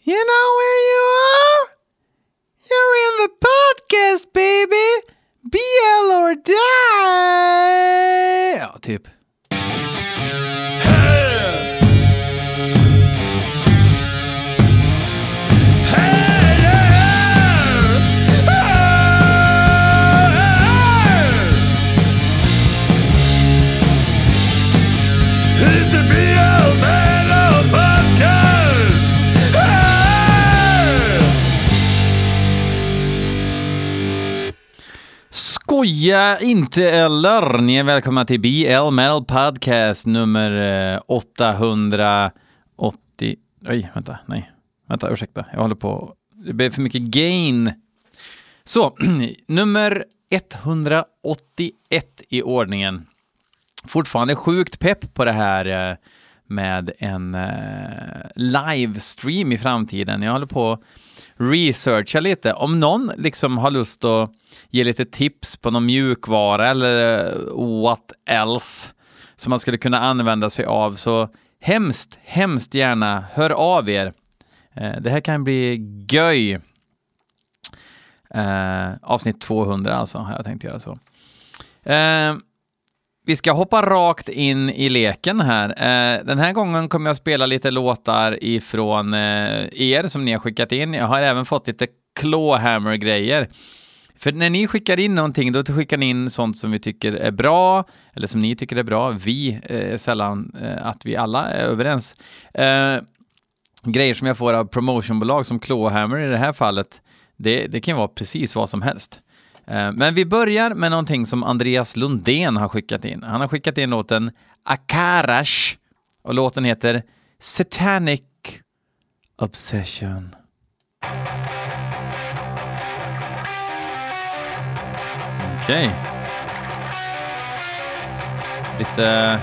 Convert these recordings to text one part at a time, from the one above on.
You know where you are? You're in the podcast baby! BL or die! Ja, typ. Skoja inte eller! Ni är välkomna till BL Metal Podcast nummer eh, 880... Oj, vänta, nej. Vänta, ursäkta. Jag håller på... Det blev för mycket gain. Så, nummer 181 i ordningen. Fortfarande sjukt pepp på det här eh, med en eh, livestream i framtiden. Jag håller på att researcha lite. Om någon liksom har lust att ge lite tips på någon mjukvara eller eh, what else som man skulle kunna använda sig av så hemskt, hemskt gärna hör av er. Eh, Det här kan bli göj. Eh, avsnitt 200 alltså, har jag tänkt göra så. Eh, vi ska hoppa rakt in i leken här. Eh, den här gången kommer jag spela lite låtar ifrån eh, er som ni har skickat in. Jag har även fått lite Clawhammer-grejer. För när ni skickar in någonting, då skickar ni in sånt som vi tycker är bra, eller som ni tycker är bra. Vi eh, är sällan att vi alla är överens. Grejer som jag får av promotionbolag som Clawhammer i det här fallet, det, det kan vara precis vad som helst. Eh, men vi börjar med någonting som Andreas Lundén har skickat in. Han har skickat in låten Akarash och låten heter Satanic Obsession. Okej. Lite...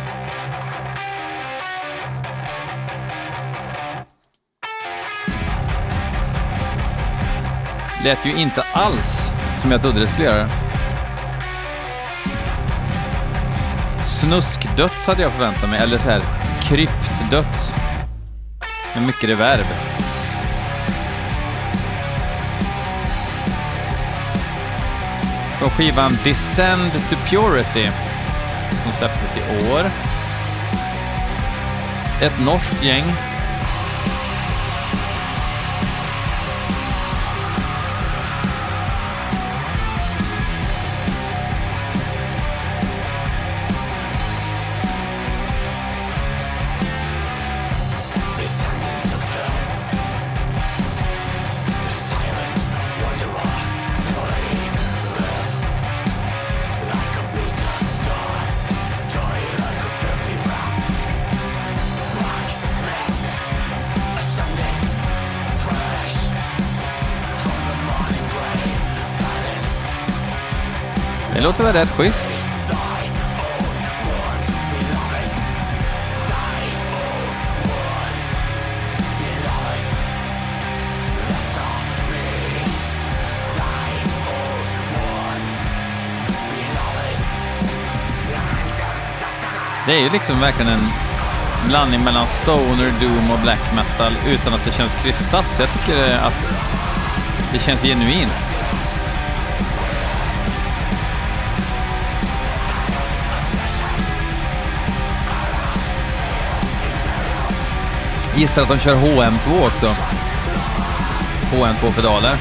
Lät ju inte alls som jag trodde det skulle göra. Snuskdöds hade jag förväntat mig, eller så här kryptdöds. Med mycket reverb. Från skivan Descend to Purity som släpptes i år. Ett norskt gäng. Rätt schysst. Det är ju liksom verkligen en blandning mellan stoner, doom och black metal utan att det känns krystat. Jag tycker att det känns genuint. Gissar att de kör HM2 också. HM2-pedaler.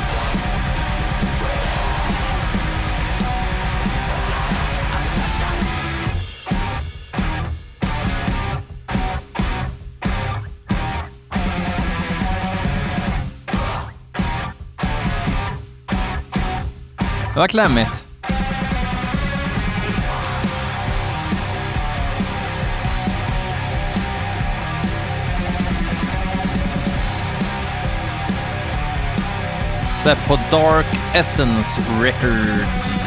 Det var klämmigt. Släpp på Dark Essence Records.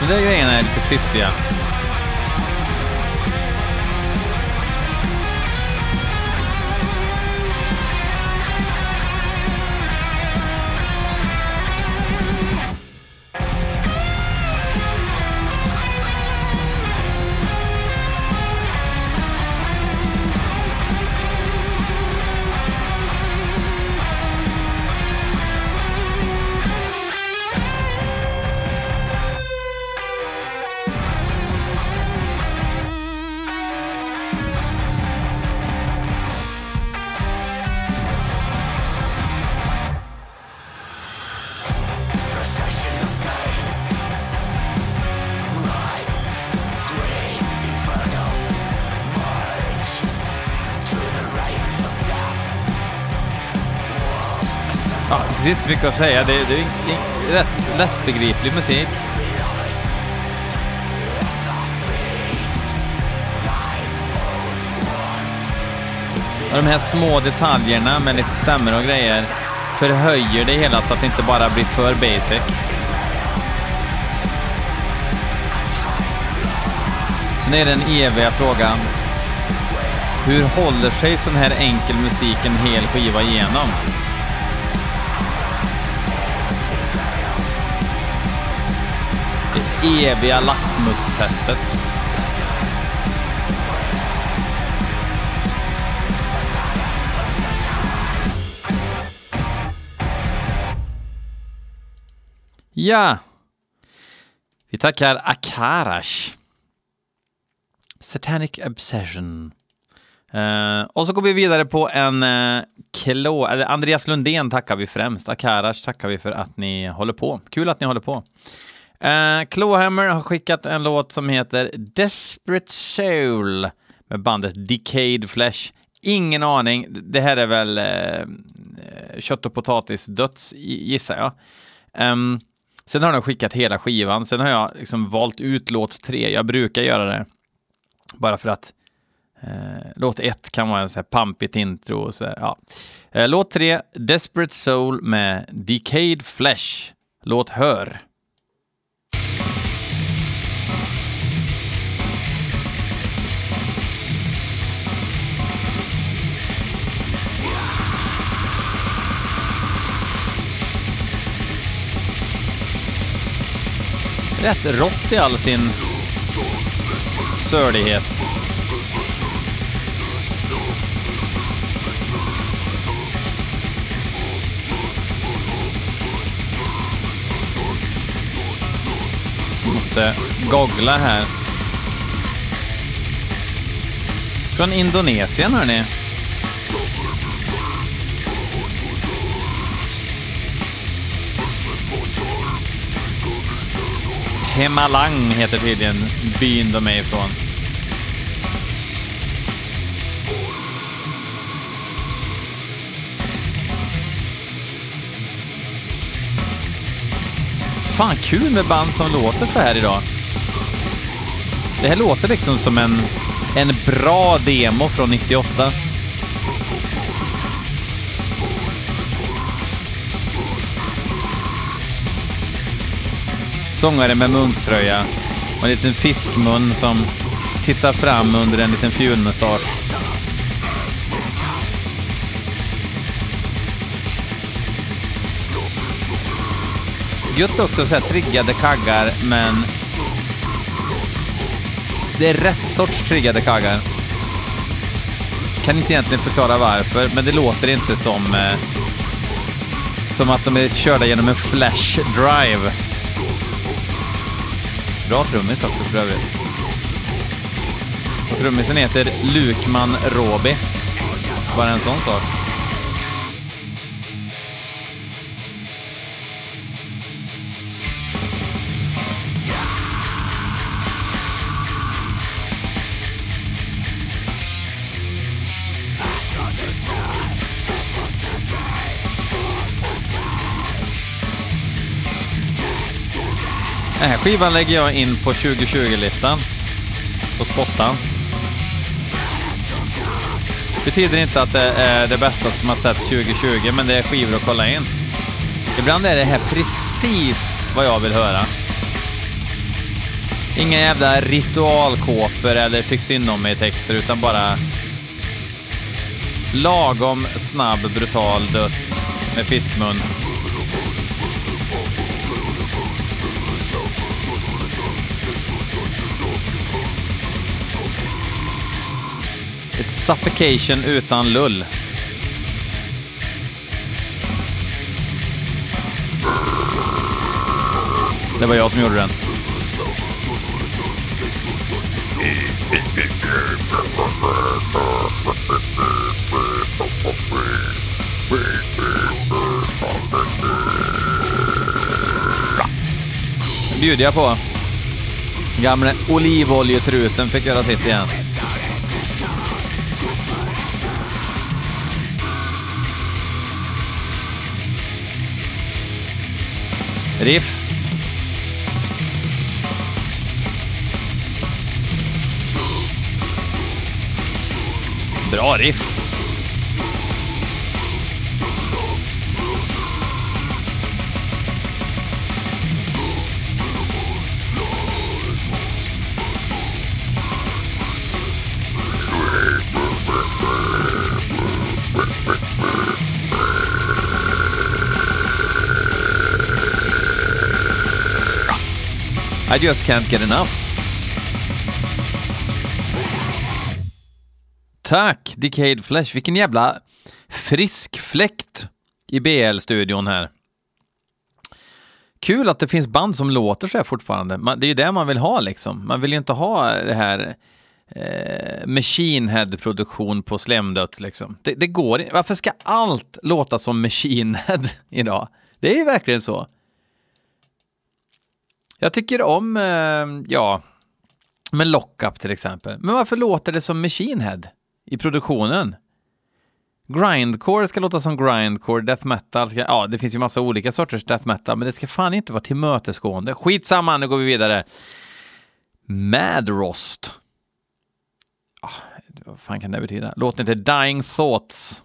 De där grejerna är lite fiffiga. Finns inte så mycket att säga. Det, det är en rätt lättbegriplig musik. Och de här små detaljerna med lite stämmor och grejer förhöjer det hela så att det inte bara blir för basic. Sen är den eviga frågan. Hur håller sig sån här enkel musik en hel skiva igenom? Eviga lackmustestet. Ja. Vi tackar Akarash. Satanic Obsession. Uh, och så går vi vidare på en eh, uh, klå... Eller Andreas Lundén tackar vi främst. Akarash tackar vi för att ni håller på. Kul att ni håller på. Uh, Clawhammer har skickat en låt som heter Desperate Soul med bandet Decayed Flesh. Ingen aning. Det här är väl uh, kött och potatis döds, gissar jag. Um, sen har de skickat hela skivan. Sen har jag liksom valt ut låt tre. Jag brukar göra det. Bara för att uh, låt ett kan vara en så här pampigt intro. Och så här, ja. låt tre, Desperate Soul med Decayed Flesh. Låt hör. Rätt rått i all sin sörlighet. Måste googla här. Från Indonesien hörni. Hemalang heter tydligen byn de är ifrån. Fan kul med band som låter så här idag. Det här låter liksom som en, en bra demo från 98. Sångare med munktröja och en liten fiskmun som tittar fram under en liten fjunmustasch. Gött också så här triggade kaggar, men det är rätt sorts triggade kaggar. Kan inte egentligen förklara varför, men det låter inte som eh, som att de är körda genom en flash drive. Bra trummis också för övrigt. Och trummisen heter Lukman Robi. Bara en sån sak. Den här skivan lägger jag in på 2020-listan. På spottan. Betyder inte att det är det bästa som har släppts 2020, men det är skivor att kolla in. Ibland är det här precis vad jag vill höra. Inga jävla ritualkåpor eller tyck synd om mig texter, utan bara lagom snabb, brutal döds med fiskmun. Suffocation utan lull. Det var jag som gjorde den. bjuder jag på. Gamle olivoljetruten fick göra sitt igen. Riff. Bra riff. Just can't get enough. Tack, Decade Flesh. Vilken jävla frisk fläkt i BL-studion här. Kul att det finns band som låter så här fortfarande. Man, det är ju det man vill ha liksom. Man vill ju inte ha det här eh, Machine Head-produktion på slemdöds liksom. Det, det går inte. Varför ska allt låta som Machine Head idag? Det är ju verkligen så. Jag tycker om, eh, ja, med Lockup till exempel. Men varför låter det som Machine Head i produktionen? Grindcore ska låta som grindcore, death metal, ska, ja det finns ju massa olika sorters death metal, men det ska fan inte vara tillmötesgående. Skitsamma, nu går vi vidare. Madrost. Ah, vad fan kan det betyda? Låten heter Dying Thoughts.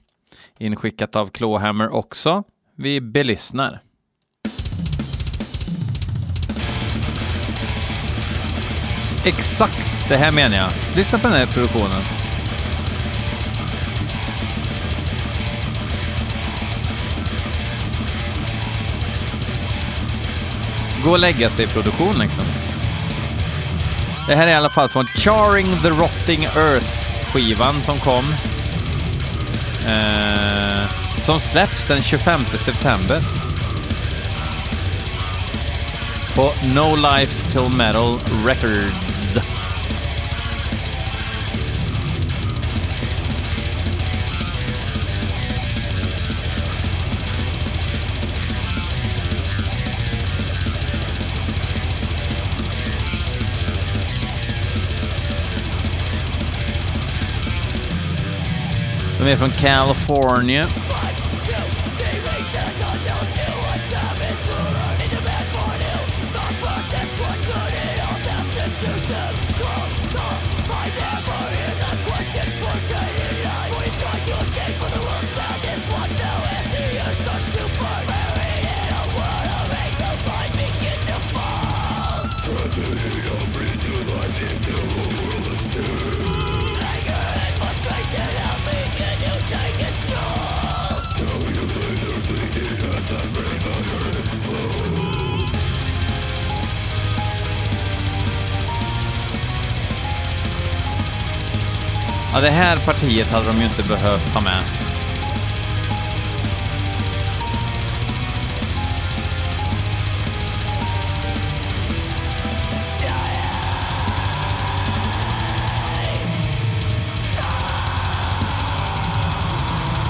Inskickat av Clawhammer också. Vi belyssnar. Exakt det här menar jag. Lyssna på den här produktionen. Gå och lägga sig i produktion liksom. Det här är i alla fall från Charring the Rotting Earth-skivan som kom. Eh, som släpps den 25 september. På No Life Till Metal Records. De är från California. Det här partiet hade de ju inte behövt ta med.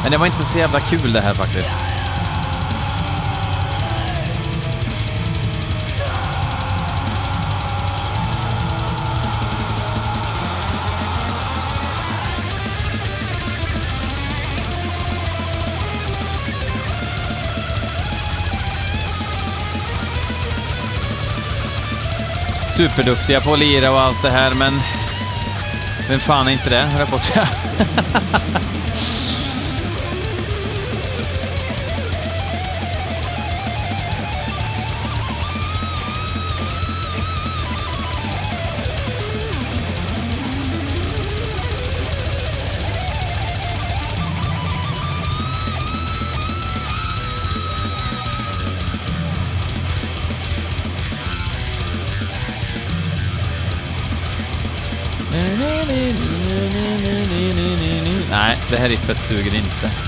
Men det var inte så jävla kul det här faktiskt. Superduktiga på att lira och allt det här, men vem fan är inte det, höll jag på att säga. här riffet duger inte.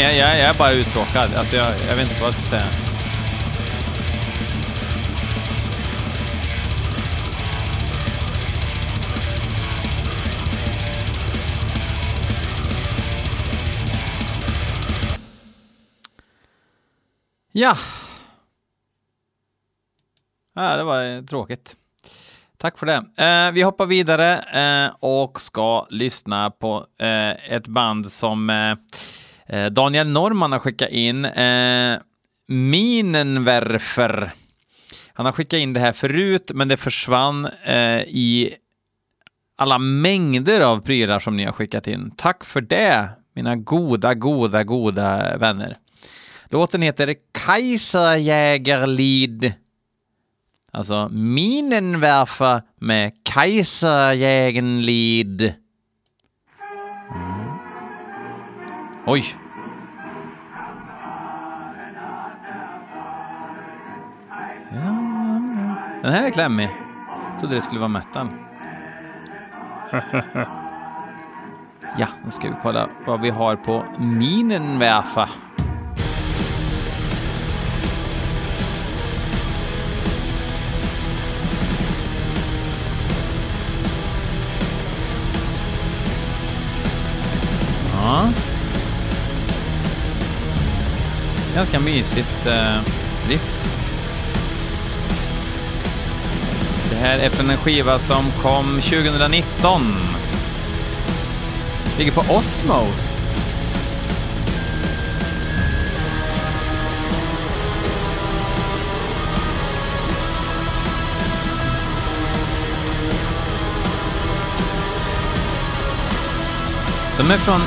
Men jag, är jag, jag är bara uttråkad. Alltså, jag, jag vet inte vad jag ska säga. Ja. ja. Det var eh, tråkigt. Tack för det. Eh, vi hoppar vidare eh, och ska lyssna på eh, ett band som eh, Eh, Daniel Norman har skickat in. Eh, Minenwerfer. Han har skickat in det här förut, men det försvann eh, i alla mängder av prylar som ni har skickat in. Tack för det, mina goda, goda, goda vänner. Låten heter Kaiserjägerlied. Alltså Minenwerfer med Kaiserjägenlied. Oj. Den här är klämmig. Jag trodde det skulle vara metal. ja, nu ska vi kolla vad vi har på Minenwerfer. Ja. Ganska mysigt eh, riff. Det här är från en skiva som kom 2019. Ligger på Osmos. De är från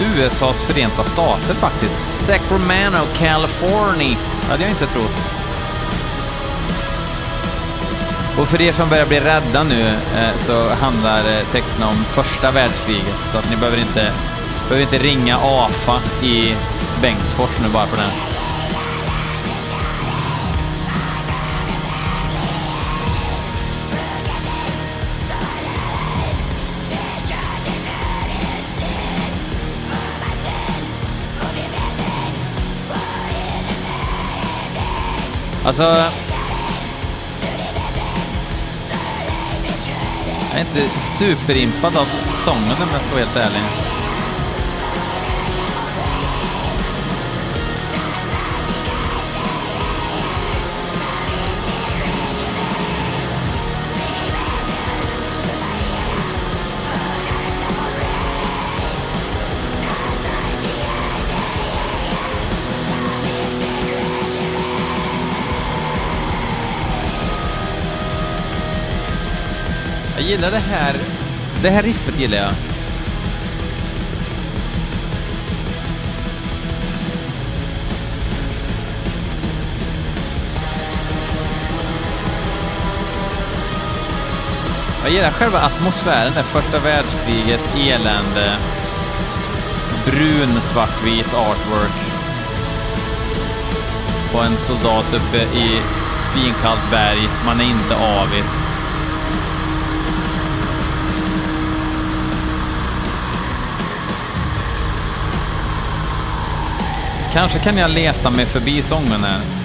USAs förenta stater faktiskt. Sacramento, California. hade jag inte trott. Och för er som börjar bli rädda nu eh, så handlar eh, texten om första världskriget, så att ni behöver inte, behöver inte ringa AFA i Bengtsfors nu bara för det. Alltså... Jag är inte superimpad av sången om jag ska vara helt ärlig. Jag gillar det här. Det här riffet gillar jag. Jag gillar själva atmosfären där, första världskriget, elände, brun svartvit artwork på en soldat uppe i svinkallt berg. Man är inte avis. Kanske kan jag leta mig förbi sången här.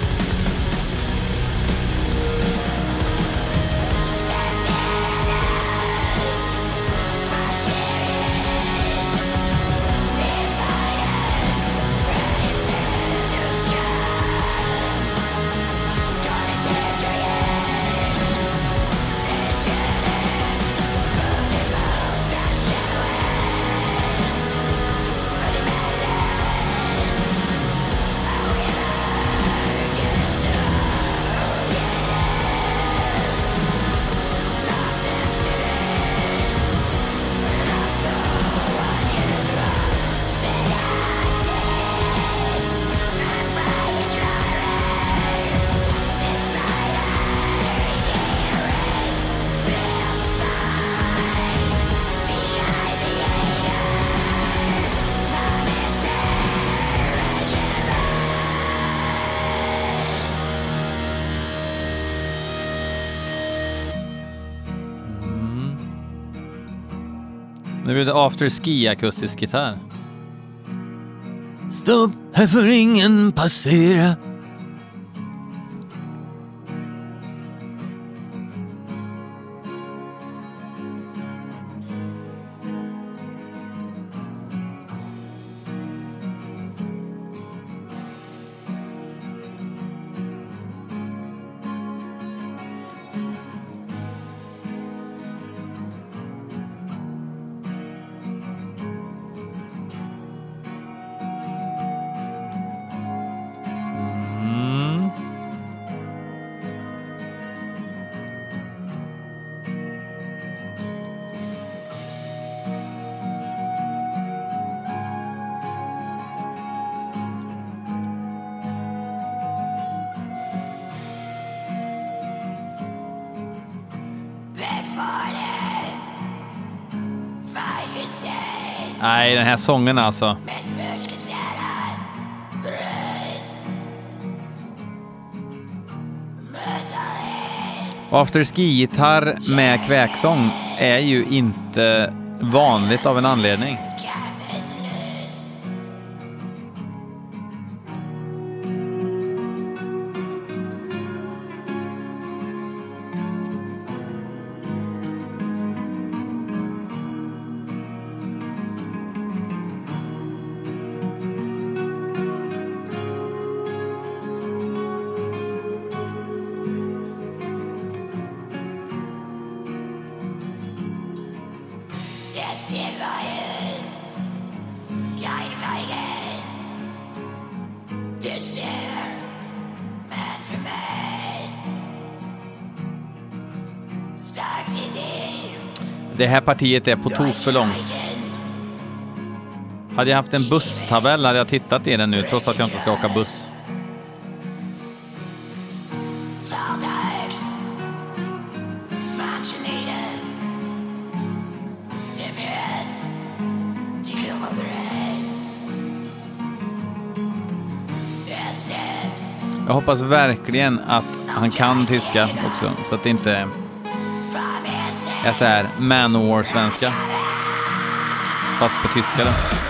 Nu blir det after ski akustisk gitarr. Stopp, här får ingen passera. Nej, den här sången alltså. Afterski-gitarr med kväksång är ju inte vanligt av en anledning. Här partiet är på tok för långt. Hade jag haft en busstabell hade jag tittat i den nu, trots att jag inte ska åka buss. Jag hoppas verkligen att han kan tyska också, så att det inte är så här Manowar-svenska. Fast på tyska då.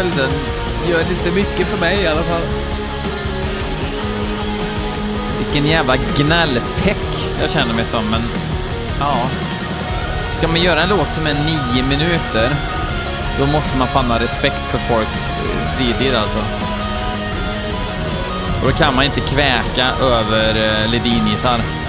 Följden gör inte mycket för mig i alla fall. Vilken jävla gnällpeck jag känner mig som, men ja. Ska man göra en låt som är nio minuter, då måste man fan ha respekt för folks eh, fritid alltså. Och då kan man inte kväka över eh, Ledin-gitarr.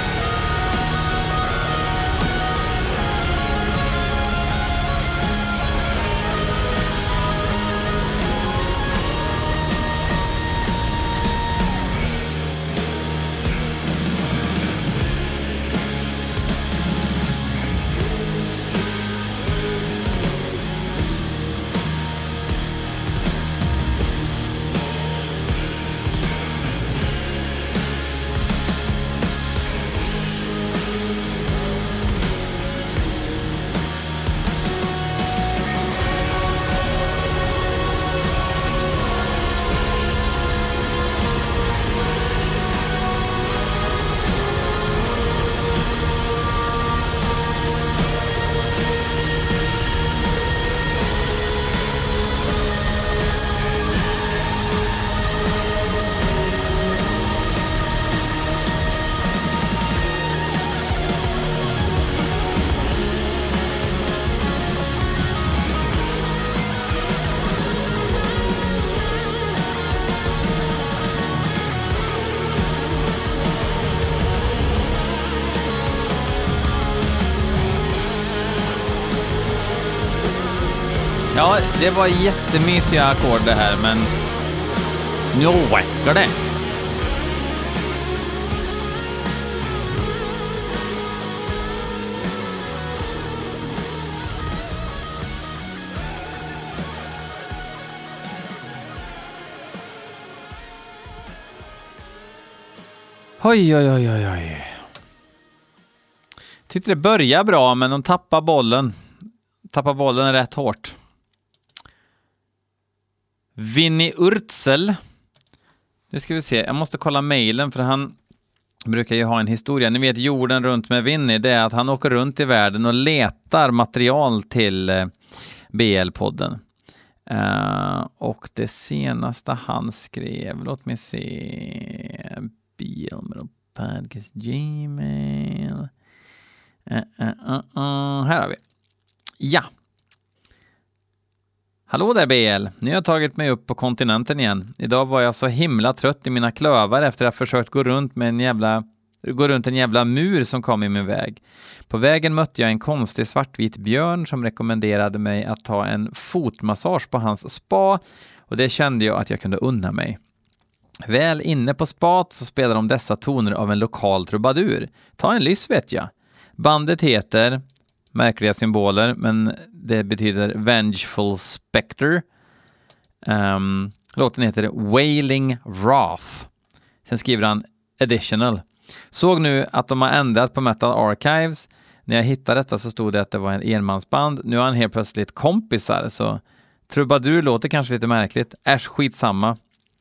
Ja, det var jättemysiga ackord det här, men nu räcker det. Oj, oj, oj, oj, oj. Tyckte det började bra, men de tappar bollen. Tappar bollen rätt hårt. Vinny Urtzel. Nu ska vi se, jag måste kolla mejlen för han brukar ju ha en historia. Ni vet jorden runt med Vinny, det är att han åker runt i världen och letar material till eh, BL-podden. Uh, eh, och det senaste han skrev, låt mig se, BL Podcast Gmail. Uh, uh, här har vi. Ja. Hallå där BL! Nu har jag tagit mig upp på kontinenten igen. Idag var jag så himla trött i mina klövar efter att ha försökt gå runt med en jävla gå runt en jävla mur som kom i min väg. På vägen mötte jag en konstig svartvit björn som rekommenderade mig att ta en fotmassage på hans spa och det kände jag att jag kunde unna mig. Väl inne på spat så spelar de dessa toner av en lokal trubadur. Ta en lyss vet jag. Bandet heter, märkliga symboler, men det betyder Vengeful Spectre. Um, låten heter Wailing Wrath. Sen skriver han Additional. Såg nu att de har ändrat på Metal Archives. När jag hittade detta så stod det att det var en enmansband. Nu har han helt plötsligt kompisar, så trubadur låter kanske lite märkligt. Äsch, skitsamma.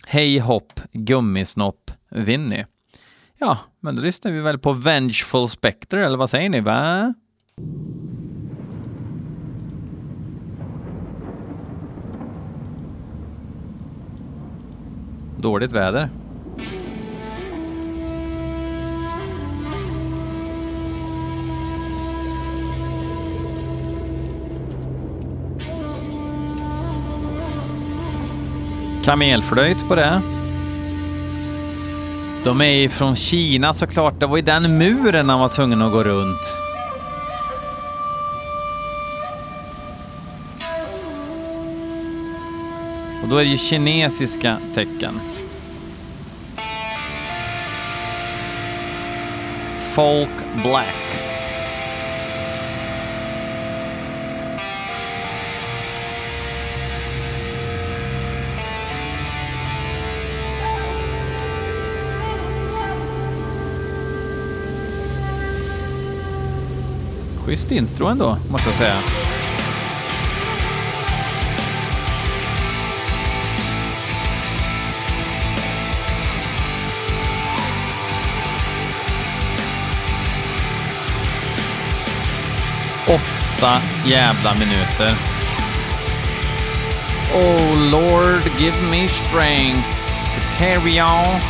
Hej hopp, gummisnopp, Vinny. Ja, men då lyssnar vi väl på Vengeful Spectre, eller vad säger ni, va? Dåligt väder. Kamelflöjt på det. De är ju från Kina såklart. Det var ju den muren han var tvungen att gå runt. Då är det ju kinesiska tecken. Folk Black. Schysst intro ändå, måste jag säga. Åtta jävla minuter. Oh Lord, give me strength to carry on.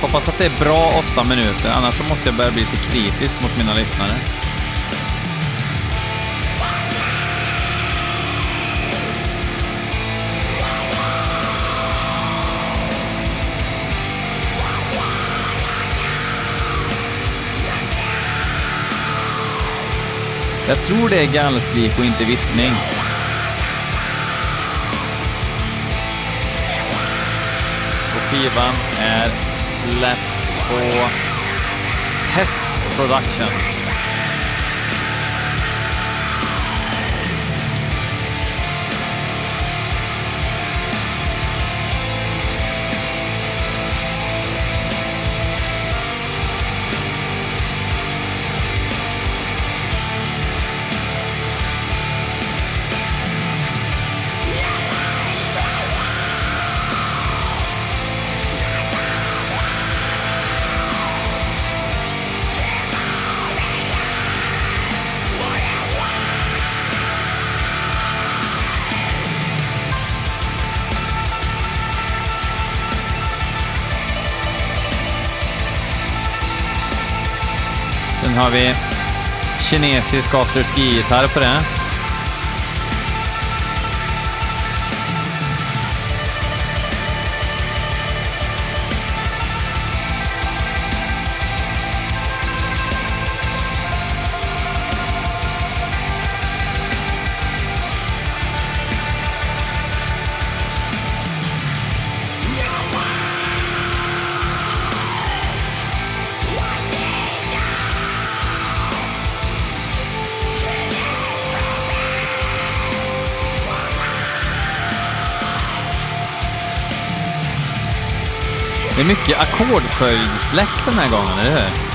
Hoppas att det är bra åtta minuter, annars så måste jag börja bli lite kritisk mot mina lyssnare. Jag tror det är gallskrik och inte viskning. Och skivan är släppt på Pest Productions. Har vi kinesisk afterski-gitarr på det. Det är mycket ackordföljdsbläck den här gången, eller hur?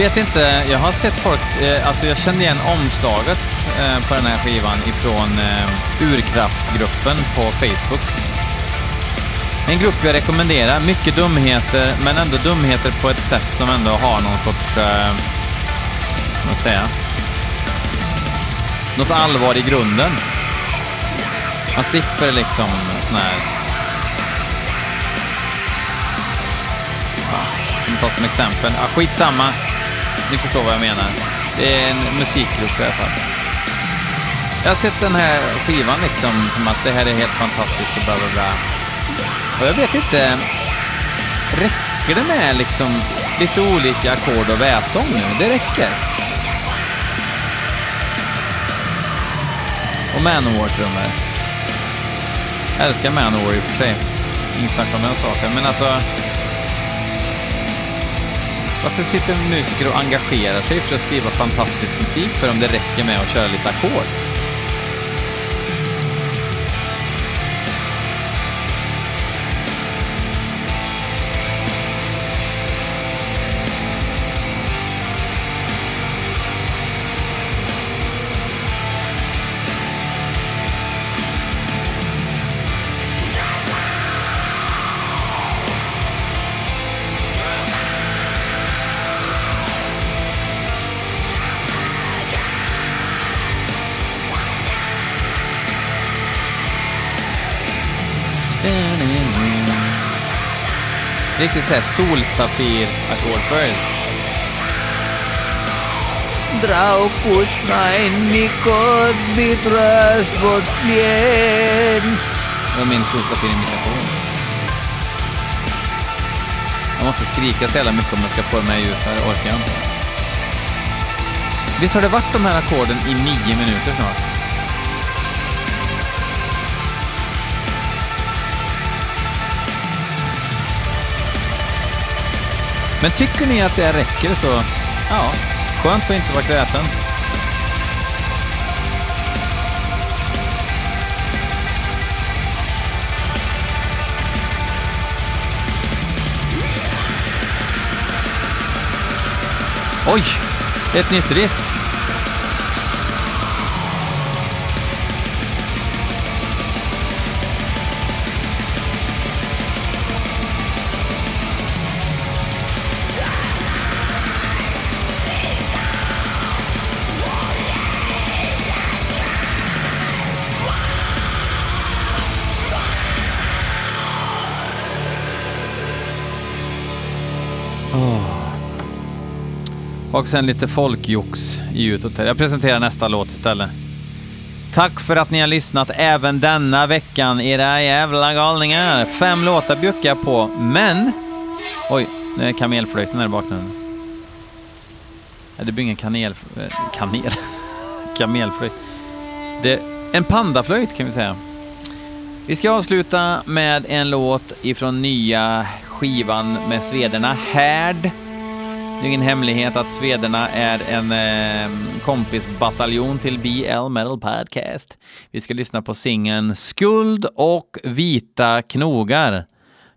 Vet inte, jag har sett folk, eh, alltså jag kände igen omslaget eh, på den här skivan ifrån eh, Urkraftgruppen på Facebook. En grupp jag rekommenderar, mycket dumheter, men ändå dumheter på ett sätt som ändå har någon sorts, eh, vad ska man säga, något allvar i grunden. Man slipper liksom sån här ah, ska man ta som exempel. Ja, skitsamma. Ni förstår vad jag menar. Det är en musikgrupp i alla fall. Jag har sett den här skivan liksom som att det här är helt fantastiskt och bla bla bla. Och jag vet inte, räcker det med liksom lite olika ackord och väsång nu? Det räcker. Och Manowar-trummor. Jag älskar Manowar i och för sig. Inget snack om den saken, men alltså... Varför sitter musiker och engagerar sig för att skriva fantastisk musik för om det räcker med att köra lite ackord? Riktigt såhär solstafir-ackordföljd. Draukus mein nikot bitras boslien. Det var min solstafir-imitation. Jag måste skrika så jävla mycket om jag ska få med ljus här, orkar jag inte. Visst har det varit de här ackorden i nio minuter snart? Men tycker ni att det räcker så, ja, skönt att inte vara kräsen. Oj, ett nytt riff. Sen lite folkjox i Youtube. Jag presenterar nästa låt istället. Tack för att ni har lyssnat även denna veckan, era jävla galningar. Fem låtar bjuckar jag på, men... Oj, nu är kamelflöjten här i bakgrunden. Nej, det blir ingen kanel... Eh, kanel? Kamelflöjt. Det, en pandaflöjt kan vi säga. Vi ska avsluta med en låt ifrån nya skivan med svederna Härd. Det är ingen hemlighet att Svederna är en eh, kompisbataljon till BL Metal Podcast. Vi ska lyssna på singeln Skuld och vita knogar.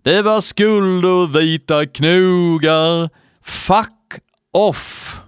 Det var skuld och vita knogar. Fuck off!